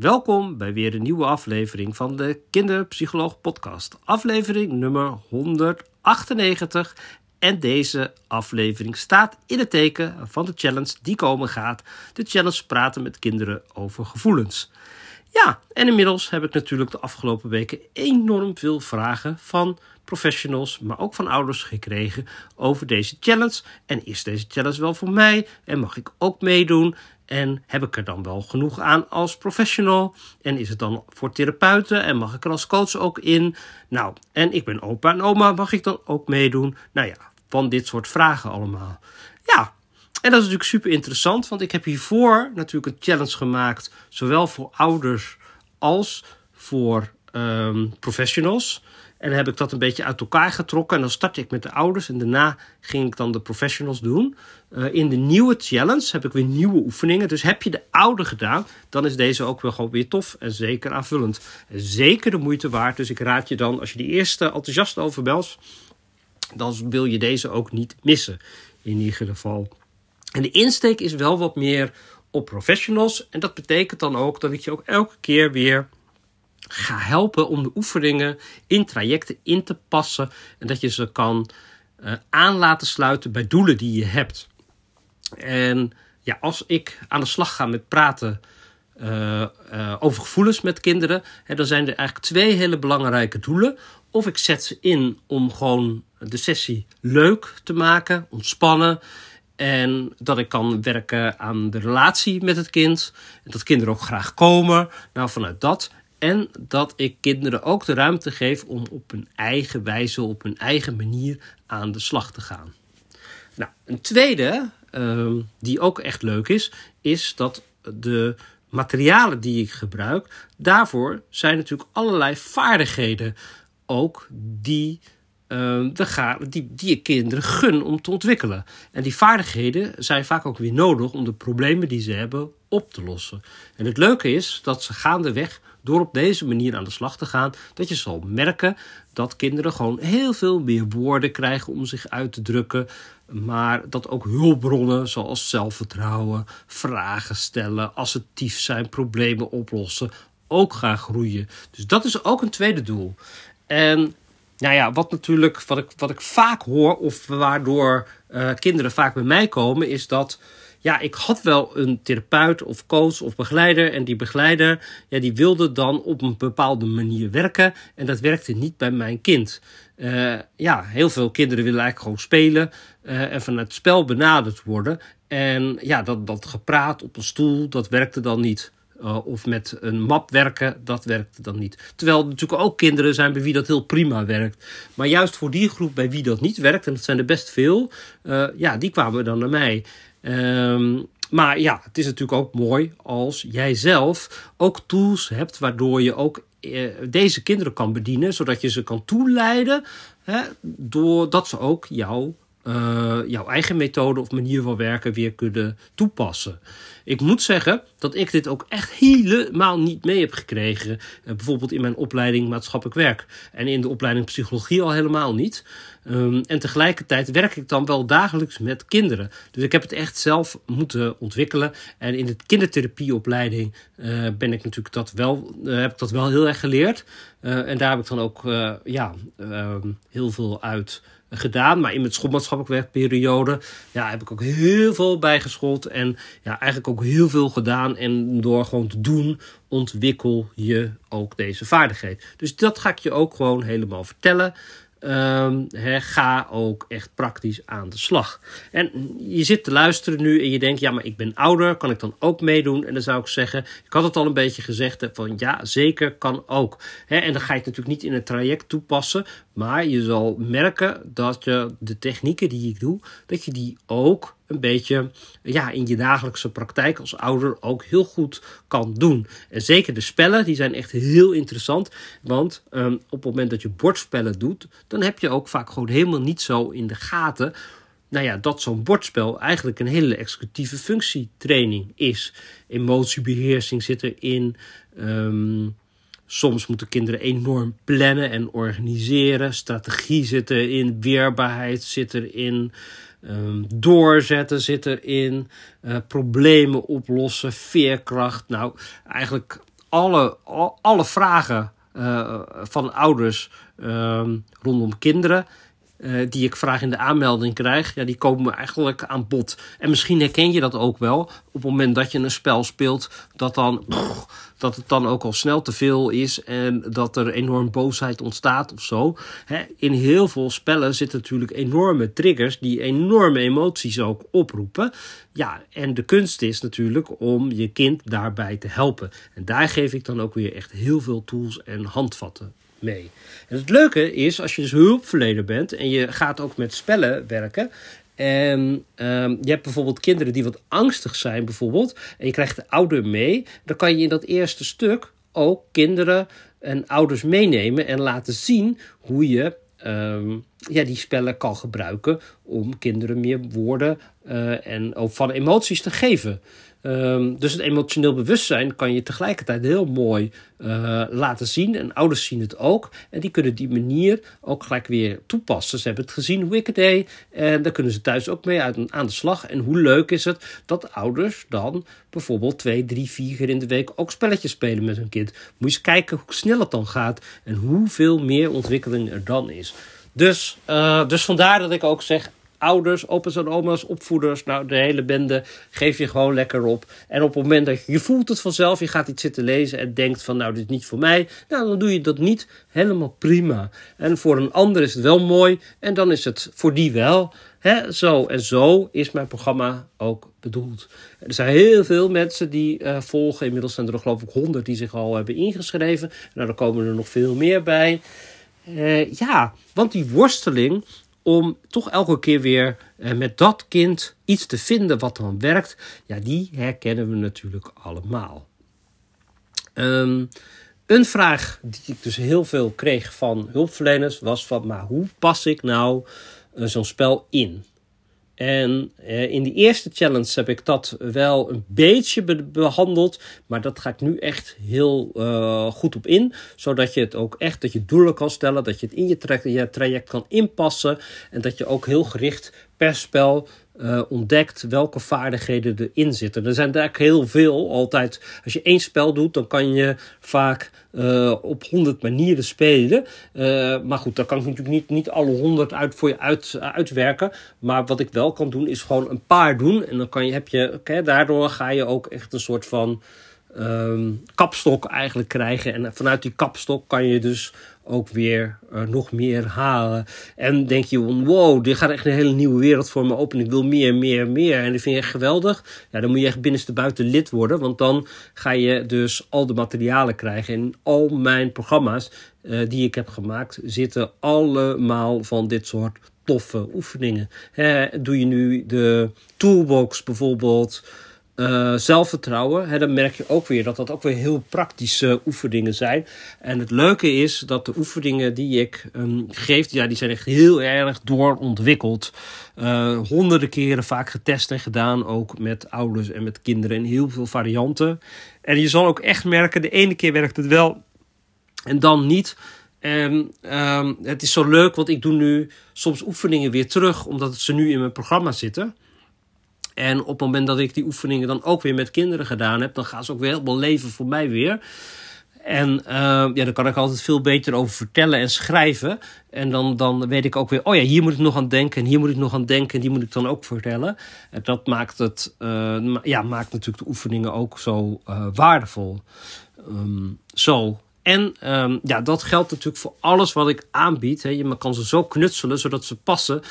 Welkom bij weer een nieuwe aflevering van de Kinderpsycholoog Podcast. Aflevering nummer 198. En deze aflevering staat in het teken van de challenge die komen gaat. De challenge praten met kinderen over gevoelens. Ja, en inmiddels heb ik natuurlijk de afgelopen weken enorm veel vragen van professionals, maar ook van ouders gekregen over deze challenge. En is deze challenge wel voor mij? En mag ik ook meedoen? En heb ik er dan wel genoeg aan als professional? En is het dan voor therapeuten? En mag ik er als coach ook in? Nou, en ik ben opa en oma, mag ik dan ook meedoen? Nou ja, van dit soort vragen allemaal. Ja, en dat is natuurlijk super interessant, want ik heb hiervoor natuurlijk een challenge gemaakt, zowel voor ouders als voor um, professionals. En heb ik dat een beetje uit elkaar getrokken. En dan startte ik met de ouders. En daarna ging ik dan de professionals doen. Uh, in de nieuwe challenge heb ik weer nieuwe oefeningen. Dus heb je de oude gedaan, dan is deze ook wel gewoon weer tof. En zeker aanvullend. En zeker de moeite waard. Dus ik raad je dan, als je die eerste enthousiast over belt, dan wil je deze ook niet missen. In ieder geval. En de insteek is wel wat meer op professionals. En dat betekent dan ook dat ik je ook elke keer weer ga helpen om de oefeningen in trajecten in te passen. En dat je ze kan uh, aan laten sluiten bij doelen die je hebt. En ja, als ik aan de slag ga met praten uh, uh, over gevoelens met kinderen, hè, dan zijn er eigenlijk twee hele belangrijke doelen. Of ik zet ze in om gewoon de sessie leuk te maken, ontspannen. En dat ik kan werken aan de relatie met het kind. En dat kinderen ook graag komen. Nou, vanuit dat. En dat ik kinderen ook de ruimte geef om op hun eigen wijze, op hun eigen manier aan de slag te gaan. Nou, een tweede, uh, die ook echt leuk is, is dat de materialen die ik gebruik, daarvoor zijn natuurlijk allerlei vaardigheden ook die uh, die, die je kinderen gun om te ontwikkelen. En die vaardigheden zijn vaak ook weer nodig om de problemen die ze hebben op te lossen. En het leuke is dat ze gaandeweg, door op deze manier aan de slag te gaan, dat je zal merken dat kinderen gewoon heel veel meer woorden krijgen om zich uit te drukken. Maar dat ook hulpbronnen zoals zelfvertrouwen, vragen stellen, assertief zijn, problemen oplossen, ook gaan groeien. Dus dat is ook een tweede doel. En nou ja, wat natuurlijk, wat ik, wat ik vaak hoor, of waardoor uh, kinderen vaak bij mij komen, is dat. Ja, ik had wel een therapeut of coach of begeleider. En die begeleider, ja, die wilde dan op een bepaalde manier werken. En dat werkte niet bij mijn kind. Uh, ja, heel veel kinderen willen eigenlijk gewoon spelen. Uh, en vanuit het spel benaderd worden. En ja, dat, dat gepraat op een stoel, dat werkte dan niet. Uh, of met een map werken, dat werkt dan niet. Terwijl er natuurlijk ook kinderen zijn bij wie dat heel prima werkt. Maar juist voor die groep bij wie dat niet werkt, en dat zijn er best veel, ja, die kwamen dan naar mij. Um, maar ja, het is natuurlijk ook mooi als jij zelf ook tools hebt waardoor je ook uh, deze kinderen kan bedienen, zodat je ze kan toeleiden, hè, doordat ze ook jou uh, jouw eigen methode of manier van werken weer kunnen toepassen. Ik moet zeggen dat ik dit ook echt helemaal niet mee heb gekregen. Uh, bijvoorbeeld in mijn opleiding maatschappelijk werk en in de opleiding psychologie al helemaal niet. Um, en tegelijkertijd werk ik dan wel dagelijks met kinderen. Dus ik heb het echt zelf moeten ontwikkelen. En in de kindertherapieopleiding uh, ben ik natuurlijk dat wel, heb ik dat wel heel erg geleerd. en daar heb ik dan ook ja, ehm, heel veel uit gedaan. Maar in mijn schoolmaatschappelijk werkperiode ja, heb ik ook heel veel bijgeschoold. En ja, eigenlijk ook heel veel gedaan. En door gewoon te doen, ontwikkel je ook deze vaardigheid. Dus dat ga ik je ook gewoon helemaal vertellen. He, ga ook echt praktisch aan de slag. En je zit te luisteren nu en je denkt, ja, maar ik ben ouder, kan ik dan ook meedoen? En dan zou ik zeggen, ik had het al een beetje gezegd, van ja, zeker kan ook. En dan ga je het natuurlijk niet in het traject toepassen, maar je zal merken dat je de technieken die ik doe, dat je die ook een beetje ja, in je dagelijkse praktijk als ouder ook heel goed kan doen. En zeker de spellen, die zijn echt heel interessant. Want um, op het moment dat je bordspellen doet, dan heb je ook vaak gewoon helemaal niet zo in de gaten. Nou ja, dat zo'n bordspel eigenlijk een hele executieve functietraining is. Emotiebeheersing zit erin. Um, Soms moeten kinderen enorm plannen en organiseren. Strategie zit erin, weerbaarheid zit erin. Um, doorzetten zit erin, uh, problemen oplossen, veerkracht. Nou, eigenlijk alle, alle vragen van ouders ehm, rondom kinderen. Die ik vraag in de aanmelding krijg, ja, die komen eigenlijk aan bod. En misschien herken je dat ook wel. Op het moment dat je een spel speelt, dat dan dat het dan ook al snel te veel is en dat er enorm boosheid ontstaat of zo. in heel veel spellen zitten natuurlijk enorme triggers die enorme emoties ook oproepen. Ja, en de kunst is natuurlijk om je kind daarbij te helpen. En daar geef ik dan ook weer echt heel veel tools en handvatten En het leuke is, als je dus hulpverlener bent en je gaat ook met spellen werken, en um, je hebt bijvoorbeeld kinderen die wat angstig zijn, bijvoorbeeld. En je krijgt de ouder mee. Dan kan je in dat eerste stuk ook kinderen en ouders meenemen en laten zien hoe je um, ja, die spellen kan gebruiken om kinderen meer woorden uh, en ook van emoties te geven. Um, dus het emotioneel bewustzijn kan je tegelijkertijd heel mooi uh, laten zien. En ouders zien het ook. En die kunnen die manier ook gelijk weer toepassen. Ze hebben het gezien hoe deed. En daar kunnen ze thuis ook mee aan de slag. En hoe leuk is het dat ouders dan bijvoorbeeld twee, drie, vier keer in de week ook spelletjes spelen met hun kind. Moet je eens kijken hoe snel het dan gaat. En hoeveel meer ontwikkeling er dan is. Dus, uh, dus vandaar dat ik ook zeg: ouders, opa's en oma's, opvoeders, nou de hele bende, geef je gewoon lekker op. En op het moment dat je, je voelt het vanzelf, je gaat iets zitten lezen en denkt van nou dit is niet voor mij, nou dan doe je dat niet, helemaal prima. En voor een ander is het wel mooi en dan is het voor die wel. He, zo en zo is mijn programma ook bedoeld. Er zijn heel veel mensen die uh, volgen. Inmiddels zijn er geloof ik honderd die zich al hebben ingeschreven. Nou, er komen er nog veel meer bij. Uh, ja, want die worsteling om toch elke keer weer eh, met dat kind iets te vinden wat dan werkt, ja, die herkennen we natuurlijk allemaal. Um, een vraag die ik dus heel veel kreeg van hulpverleners was van, maar hoe pas ik nou uh, zo'n spel in? En eh, in die eerste challenge heb ik dat wel een beetje behandeld. Maar dat ga ik nu echt heel uh, goed op in. Zodat je het ook echt, dat je doelen kan stellen. Dat je het in je, je traject kan inpassen. En dat je ook heel gericht per spel uh, ontdekt welke vaardigheden erin zitten. Er zijn eigenlijk heel veel altijd. Als je één spel doet, dan kan je vaak uh, op honderd manieren spelen. Uh, maar goed, daar kan ik natuurlijk niet, niet alle honderd uit voor je uit, uitwerken. Maar wat ik wel kan doen, is gewoon een paar doen. En dan kan je, heb je, daardoor ga je ook echt een soort van um, kapstok eigenlijk krijgen. En vanuit die kapstok kan je dus ook weer uh, nog meer halen. En denk je, wow, dit gaat echt een hele nieuwe wereld voor me open. Ik wil meer, meer, meer. En dat vind je echt geweldig. Ja, dan moet je echt binnenste buiten lid worden. Want dan ga je dus al de materialen krijgen. En al mijn programma's uh, die ik heb gemaakt, zitten allemaal van dit soort toffe oefeningen. Doe je nu de toolbox bijvoorbeeld uh, zelfvertrouwen, hè, dan merk je ook weer dat dat ook weer heel praktische oefeningen zijn. En het leuke is dat de oefeningen die ik um, geef, ja, die zijn echt heel erg doorontwikkeld. Uh, honderden keren vaak getest en gedaan, ook met ouders en met kinderen in heel veel varianten. En je zal ook echt merken, de ene keer werkt het wel en dan niet. En um, het is zo leuk, want ik doe nu soms oefeningen weer terug, omdat ze nu in mijn programma zitten. En op het moment dat ik die oefeningen dan ook weer met kinderen gedaan heb, dan gaan ze ook weer helemaal leven voor mij weer. En uh, ja, daar kan ik altijd veel beter over vertellen en schrijven. En dan, dan weet ik ook weer, oh ja, hier moet ik nog aan denken en hier moet ik nog aan denken en die moet ik dan ook vertellen. En dat maakt, het, uh, ja, maakt natuurlijk de oefeningen ook zo uh, waardevol. Um, zo. En um, ja, dat geldt natuurlijk voor alles wat ik aanbied. Hè. Je kan ze zo knutselen zodat ze passen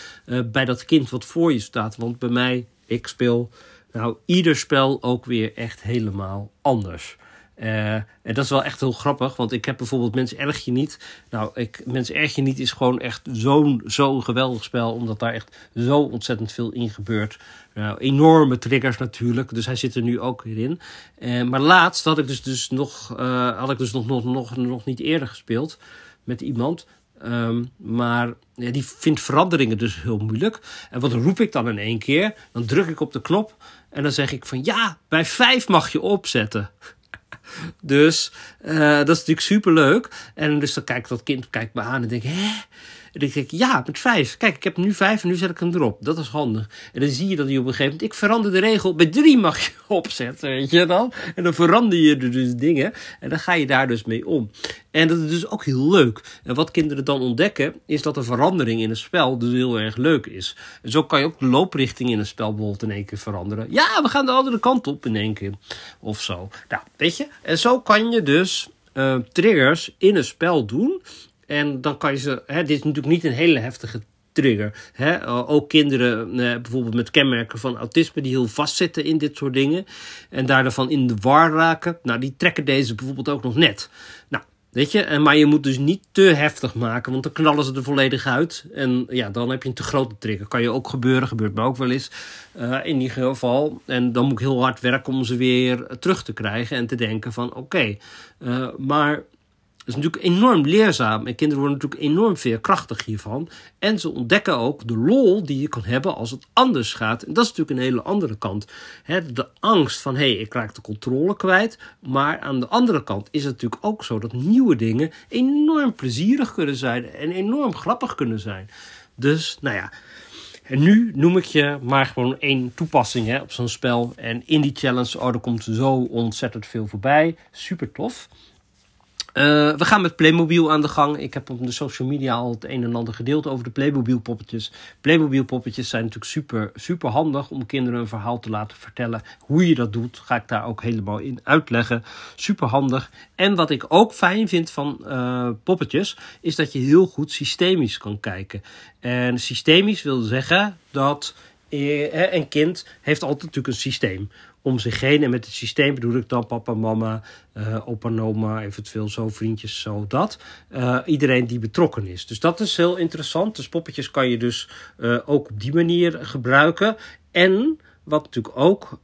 bij dat kind wat voor je staat. Want bij mij ik speel nou ieder spel ook weer echt helemaal anders. Uh, en dat is wel echt heel grappig, want ik heb bijvoorbeeld Mensen Erg Je Niet. Nou, ik, Mensen Erg Je Niet is gewoon echt zo'n zo geweldig spel, omdat daar echt zo ontzettend veel in gebeurt. Nou, enorme triggers natuurlijk, dus hij zit er nu ook weer in. Uh, maar laatst had ik dus, dus, nog, uh, had ik dus nog, nog, nog, nog niet eerder gespeeld met iemand. Um, maar ja, die vindt veranderingen dus heel moeilijk. En wat roep ik dan in één keer? Dan druk ik op de knop en dan zeg ik van ja, bij vijf mag je opzetten. dus uh, dat is natuurlijk super leuk. En dus dan kijkt dat kind kijkt me aan en denk hè? En dan denk ik, ja, met vijf. Kijk, ik heb nu vijf en nu zet ik hem erop. Dat is handig. En dan zie je dat hij op een gegeven moment, ik verander de regel, bij drie mag je opzetten, weet je dan? En dan verander je dus dingen. En dan ga je daar dus mee om. En dat is dus ook heel leuk. En wat kinderen dan ontdekken, is dat de verandering in een spel dus heel erg leuk is. En zo kan je ook de looprichting in een spel bijvoorbeeld in één keer veranderen. Ja, we gaan de andere kant op in één keer. Of zo. Nou, weet je. En zo kan je dus uh, triggers in een spel doen. En dan kan je ze. Hè, dit is natuurlijk niet een hele heftige trigger. Hè? Ook kinderen eh, bijvoorbeeld met kenmerken van autisme die heel vastzitten in dit soort dingen. En daarvan in de war raken. Nou, die trekken deze bijvoorbeeld ook nog net. Nou, Weet je, maar je moet dus niet te heftig maken, want dan knallen ze er volledig uit. En ja, dan heb je een te grote trigger. Kan je ook gebeuren, gebeurt me ook wel eens. Uh, in ieder geval. En dan moet ik heel hard werken om ze weer terug te krijgen en te denken van oké. Maar is natuurlijk enorm leerzaam en kinderen worden natuurlijk enorm veerkrachtig hiervan. En ze ontdekken ook de lol die je kan hebben als het anders gaat. En dat is natuurlijk een hele andere kant. de angst van hé, hey, ik raak de controle kwijt. Maar aan de andere kant is het natuurlijk ook zo dat nieuwe dingen enorm plezierig kunnen zijn en enorm grappig kunnen zijn. Dus nou ja. En nu noem ik je maar gewoon één toepassing hè, op zo'n spel. En in die challenge, oh, er komt zo ontzettend veel voorbij. Super tof. Uh, we gaan met Playmobil aan de gang. Ik heb op de social media al het een en ander gedeeld over de Playmobil poppetjes. Playmobil poppetjes zijn natuurlijk super, super handig om kinderen een verhaal te laten vertellen. Hoe je dat doet, ga ik daar ook helemaal in uitleggen. Super handig. En wat ik ook fijn vind van uh, poppetjes, is dat je heel goed systemisch kan kijken. En systemisch wil zeggen dat eh, een kind heeft altijd natuurlijk een systeem om zich heen. En met het systeem bedoel ik dan papa, mama, uh, opa, oma, eventueel zo vriendjes, zo dat. Uh, iedereen die betrokken is. Dus dat is heel interessant. Dus poppetjes kan je dus uh, ook op die manier gebruiken. En wat natuurlijk ook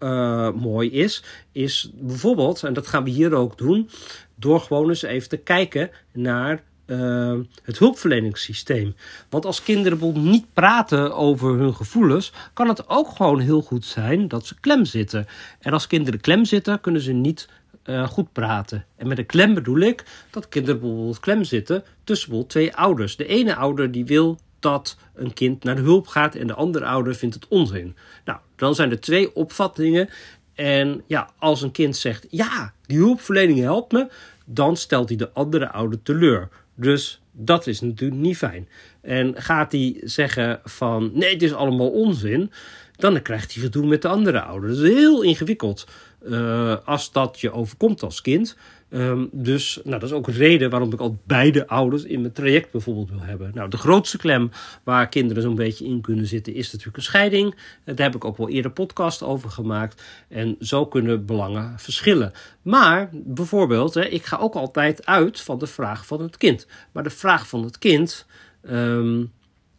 mooi is, is bijvoorbeeld, en dat gaan we hier ook doen, door gewoon eens even te kijken naar uh, het hulpverleningssysteem. Want als kinderen bijvoorbeeld niet praten over hun gevoelens, kan het ook gewoon heel goed zijn dat ze klem zitten. En als kinderen klem zitten, kunnen ze niet uh, goed praten. En met een klem bedoel ik dat kinderen bijvoorbeeld klem zitten tussen twee ouders. De ene ouder die wil dat een kind naar de hulp gaat en de andere ouder vindt het onzin. Nou, dan zijn er twee opvattingen. En ja, als een kind zegt ja, die hulpverlening helpt me, dan stelt hij de andere ouder teleur. Dus dat is natuurlijk niet fijn. En gaat hij zeggen van nee, het is allemaal onzin, dan krijgt hij gedoe met de andere ouders. Dat is heel ingewikkeld uh, als dat je overkomt als kind. Um, dus nou, dat is ook een reden waarom ik al beide ouders in mijn traject bijvoorbeeld wil hebben. Nou, de grootste klem waar kinderen zo'n beetje in kunnen zitten is natuurlijk een scheiding. Daar heb ik ook wel eerder podcast over gemaakt. En zo kunnen belangen verschillen. Maar bijvoorbeeld, hè, ik ga ook altijd uit van de vraag van het kind. Maar de vraag van het kind. Um,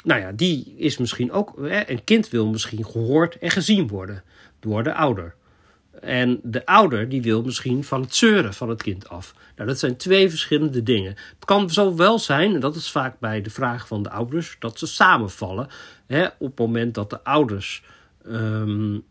nou ja, die is misschien ook. Hè, een kind wil misschien gehoord en gezien worden door de ouder. En de ouder die wil misschien van het zeuren van het kind af. Nou, dat zijn twee verschillende dingen. Het kan zo wel zijn, en dat is vaak bij de vraag van de ouders, dat ze samenvallen. Hè, op het moment dat de ouders um,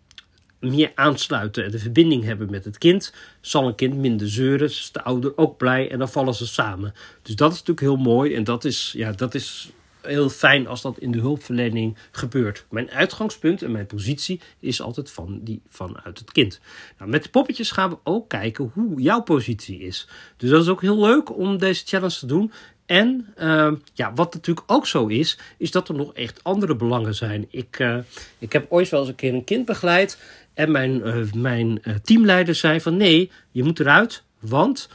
meer aansluiten en de verbinding hebben met het kind, zal een kind minder zeuren. Is de ouder ook blij en dan vallen ze samen. Dus dat is natuurlijk heel mooi en dat is, ja, dat is heel fijn als dat in de hulpverlening gebeurt. Mijn uitgangspunt en mijn positie is altijd van die, vanuit het kind. Nou, met de poppetjes gaan we ook kijken hoe jouw positie is. Dus dat is ook heel leuk om deze challenge te doen. En uh, ja, wat natuurlijk ook zo is, is dat er nog echt andere belangen zijn. Ik, uh, ik heb ooit wel eens een keer een kind begeleid. En mijn, uh, mijn teamleider zei van nee, je moet eruit, want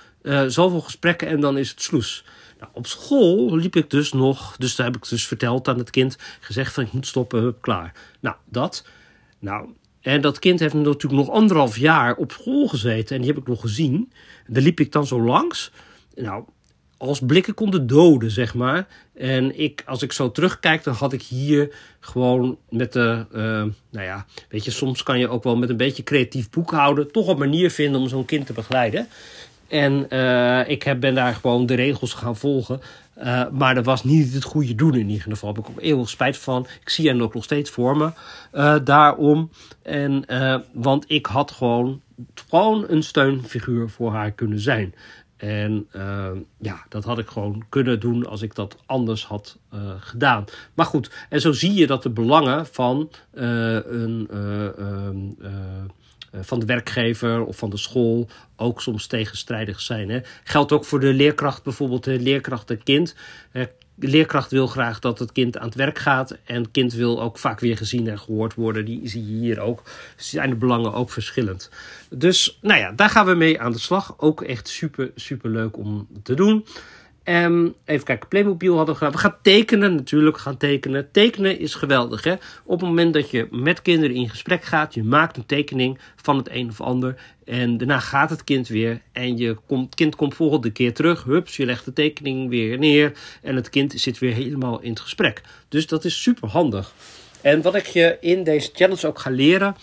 zoveel gesprekken en dan is het sloes. Nou, op school liep ik dus nog, dus daar heb ik dus verteld aan het kind, gezegd van ik moet stoppen, hup, klaar. Nou, dat. Nou, en dat kind heeft natuurlijk nog anderhalf jaar op school gezeten en die heb ik nog gezien. Daar liep ik dan zo langs. Nou, als blikken konden doden, zeg maar. En ik, als ik zo terugkijk, dan had ik hier gewoon met de, uh, nou ja, weet je, soms kan je ook wel met een beetje creatief boekhouden toch een manier vinden om zo'n kind te begeleiden. En uh, ik heb, ben daar gewoon de regels gaan volgen. Uh, maar dat was niet het goede doen in ieder geval. Daar heb ik ook eeuwig spijt van. Ik zie hen ook nog steeds voor me. Uh, daarom. En, want ik had gewoon, gewoon een steunfiguur voor haar kunnen zijn. En ja, dat had ik gewoon kunnen doen als ik dat anders had gedaan. Maar goed, en zo zie je dat de belangen van, een, van de werkgever of van de school ook soms tegenstrijdig zijn. Hè. Geldt ook voor de leerkracht bijvoorbeeld, de leerkracht en kind de leerkracht wil graag dat het kind aan het werk gaat. En het kind wil ook vaak weer gezien en gehoord worden. Die zie je hier ook. Zijn de belangen ook verschillend. Dus nou ja, daar gaan we mee aan de slag. Ook echt super, super leuk om te doen. Um, even kijken, Playmobil hadden we gedaan. We gaan tekenen, natuurlijk gaan tekenen. Tekenen is geweldig, hè. Op het moment dat je met kinderen in gesprek gaat, je maakt een tekening van het een of ander. En daarna gaat het kind weer en je komt, kind komt volgende keer terug. Hups, je legt de tekening weer neer en het kind zit weer helemaal in het gesprek. Dus dat is super handig. En wat ik je in deze challenge ook ga leren,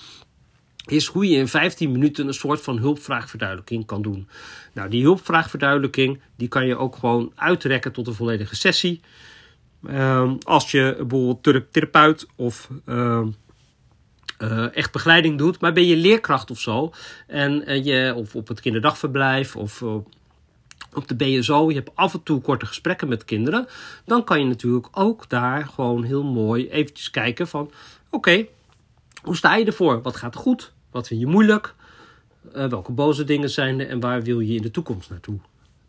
is hoe je in 15 minuten een soort van hulpvraagverduidelijking kan doen. Nou, die hulpvraagverduidelijking die kan je ook gewoon uitrekken tot een volledige sessie. Uh, als je bijvoorbeeld therapeut of uh, uh, echt begeleiding doet, maar ben je leerkracht of zo, en uh, je, of op het kinderdagverblijf of op de BSO, je hebt af en toe korte gesprekken met kinderen, dan kan je natuurlijk ook daar gewoon heel mooi eventjes kijken van, oké, hoe sta je ervoor? Wat gaat goed? Wat vind je moeilijk? Uh, welke boze dingen zijn er en waar wil je in de toekomst naartoe?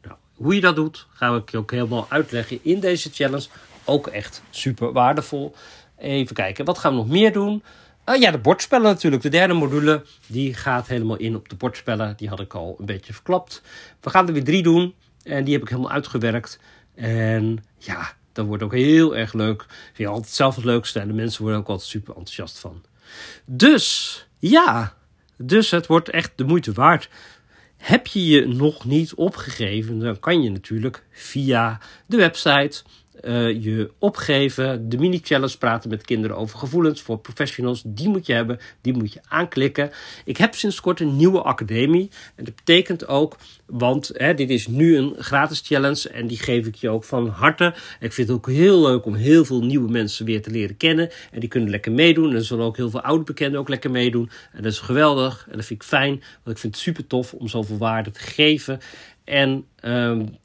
Nou, hoe je dat doet, ga ik je ook helemaal uitleggen in deze challenge. Ook echt super waardevol. Even kijken, wat gaan we nog meer doen? Uh, ja, de bordspellen natuurlijk. De derde module, die gaat helemaal in op de bordspellen. Die had ik al een beetje verklapt. We gaan er weer drie doen. En die heb ik helemaal uitgewerkt. En ja, dat wordt ook heel erg leuk. Vind je altijd zelf het leukste. En de mensen worden ook altijd super enthousiast van. Dus, ja, dus het wordt echt de moeite waard. Heb je je nog niet opgegeven, dan kan je natuurlijk via de website uh, je opgeven. De mini-challenge praten met kinderen over gevoelens voor professionals. Die moet je hebben, die moet je aanklikken. Ik heb sinds kort een nieuwe academie. En dat betekent ook, want hè, dit is nu een gratis challenge. En die geef ik je ook van harte. Ik vind het ook heel leuk om heel veel nieuwe mensen weer te leren kennen. En die kunnen lekker meedoen. En er zullen ook heel veel oude bekenden ook lekker meedoen. En dat is geweldig. En dat vind ik fijn. Want ik vind het super tof om zoveel waarde te geven. En um,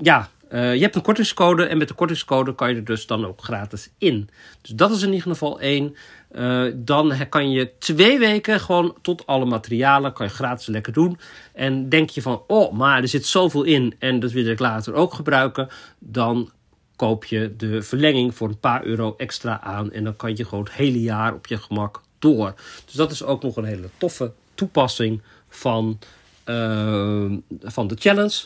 ja, uh, je hebt een kortingscode en met de kortingscode kan je er dus dan ook gratis in. Dus dat is in ieder geval één. Uh, dan kan je twee weken gewoon tot alle materialen kan je gratis lekker doen. En denk je van, oh, maar er zit zoveel in en dat wil ik later ook gebruiken. Dan koop je de verlenging voor een paar euro extra aan. En dan kan je gewoon het hele jaar op je gemak door. Dus dat is ook nog een hele toffe toepassing van, uh, van de challenge.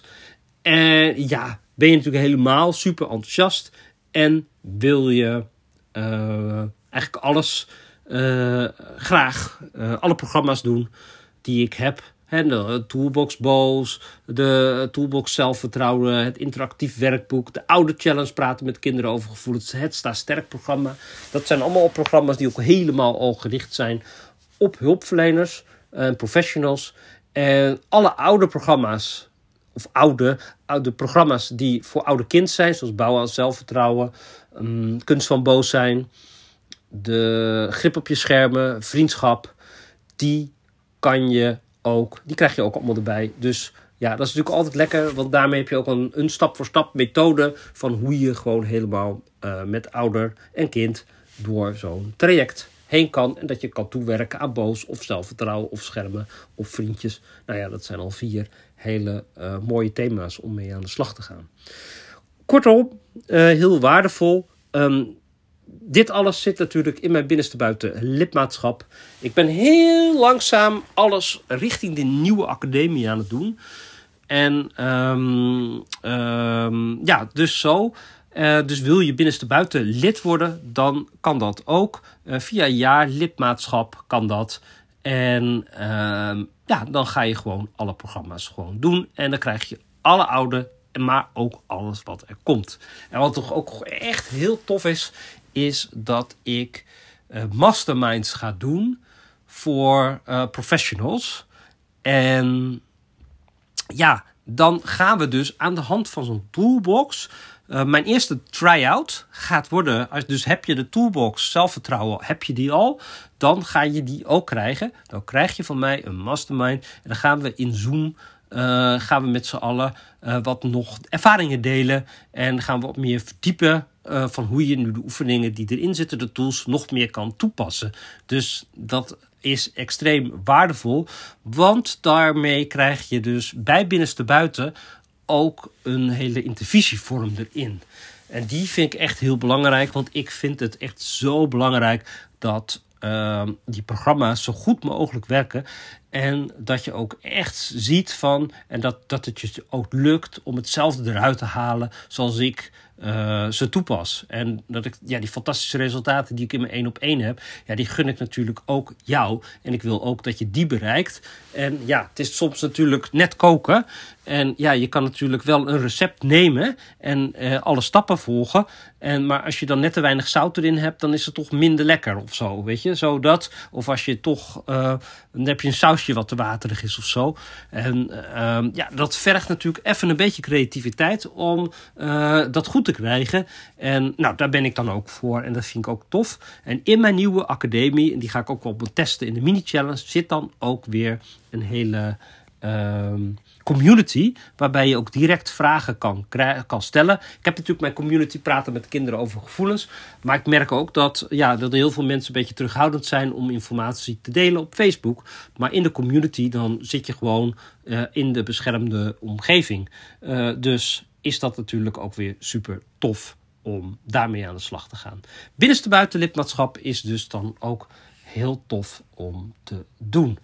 En ja, ben je natuurlijk helemaal super enthousiast en wil je uh, eigenlijk alles uh, graag, uh, alle programma's doen die ik heb. He, de Toolbox Boos, de Toolbox Zelfvertrouwen, het interactief werkboek, de oude challenge praten met kinderen over gevoelens, het Sta Sterk programma. Dat zijn allemaal programma's die ook helemaal al gericht zijn op hulpverleners en professionals. En alle oude programma's of oude, oude programma's die voor oude kind zijn, zoals bouwen aan zelfvertrouwen, um, kunst van boos zijn, de grip op je schermen, vriendschap, die kan je ook, die krijg je ook allemaal erbij. Dus ja, dat is natuurlijk altijd lekker, want daarmee heb je ook een, een stap voor stap methode van hoe je gewoon helemaal uh, met ouder en kind door zo'n traject heen kan. En dat je kan toewerken aan boos of zelfvertrouwen of schermen of vriendjes. Nou ja, dat zijn al vier hele uh, mooie thema's om mee aan de slag te gaan. Kortom, uh, heel waardevol. Um, dit alles zit natuurlijk in mijn binnenste buiten lidmaatschap. Ik ben heel langzaam alles richting de nieuwe academie aan het doen. En um, um, ja, dus zo. Uh, dus wil je binnenste buiten lid worden, dan kan dat ook. Uh, via jaar lidmaatschap kan dat. En uh, ja, dan ga je gewoon alle programma's gewoon doen. En dan krijg je alle oude, maar ook alles wat er komt. En wat toch ook echt heel tof is, is dat ik uh, masterminds ga doen voor professionals. En ja, dan gaan we dus aan de hand van zo'n toolbox. Uh, mijn eerste try-out gaat worden. Dus heb je de toolbox zelfvertrouwen, heb je die al? Dan ga je die ook krijgen. Dan krijg je van mij een mastermind. En dan gaan we in Zoom eh, gaan we met z'n allen uh, wat nog ervaringen delen. En gaan we wat meer verdiepen van hoe je nu de oefeningen die erin zitten, de tools, nog meer kan toepassen. Dus dat is extreem waardevol. Want daarmee krijg je dus bij binnenste buiten ook een hele intervisievorm erin. En die vind ik echt heel belangrijk, want ik vind het echt zo belangrijk dat uh, die programma's zo goed mogelijk werken. En dat je ook echt ziet van, en dat, dat het je ook lukt om hetzelfde eruit te halen zoals ik uh, ze toepas. En dat ik ja, die fantastische resultaten die ik in mijn één op één heb, ja, die gun ik natuurlijk ook jou. En ik wil ook dat je die bereikt. En ja, het is soms natuurlijk net koken. En ja, je kan natuurlijk wel een recept nemen en uh, alle stappen volgen. En, maar als je dan net te weinig zout erin hebt, dan is het toch minder lekker of zo, weet je. Zodat, of als je toch, uh, dan heb je een sausje wat te waterig is of zo. En uh, ja, dat vergt natuurlijk even een beetje creativiteit om dat goed te krijgen. En nou, daar ben ik dan ook voor en dat vind ik ook tof. En in mijn nieuwe academie, en die ga ik ook wel testen in de mini-challenge, zit dan ook weer een hele uh, community, waarbij je ook direct vragen kan, kan stellen. Ik heb natuurlijk mijn community praten met kinderen over gevoelens, maar ik merk ook dat, ja, dat er heel veel mensen een beetje terughoudend zijn om informatie te delen op Facebook. Maar in de community dan zit je gewoon uh, in de beschermde omgeving. Uh, dus is dat natuurlijk ook weer super tof om daarmee aan de slag te gaan. Binnenste buitenlidmaatschap is dus dan ook heel tof om te doen.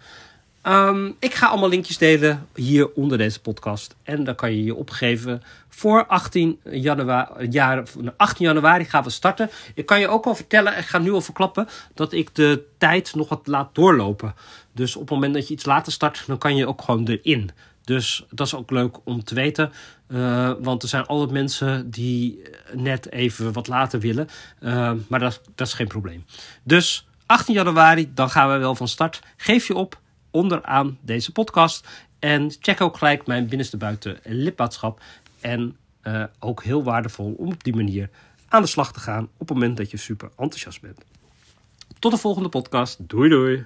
Um, ik ga allemaal linkjes delen hier onder deze podcast. En dan kan je je opgeven voor 18 januari, jaar, 18 januari gaan we starten. Ik kan je ook al vertellen, ik ga nu al verklappen, dat ik de tijd nog wat laat doorlopen. Dus op het moment dat je iets later start, dan kan je ook gewoon erin. Dus dat is ook leuk om te weten. Uh, want er zijn altijd mensen die net even wat later willen. Uh, maar dat, dat is geen probleem. Dus 18 januari, dan gaan we wel van start. Geef je op onderaan deze podcast. En check ook gelijk mijn binnenste buiten lidmaatschap. En uh, ook heel waardevol om op die manier aan de slag te gaan op het moment dat je super enthousiast bent. Tot de volgende podcast. Doei doei.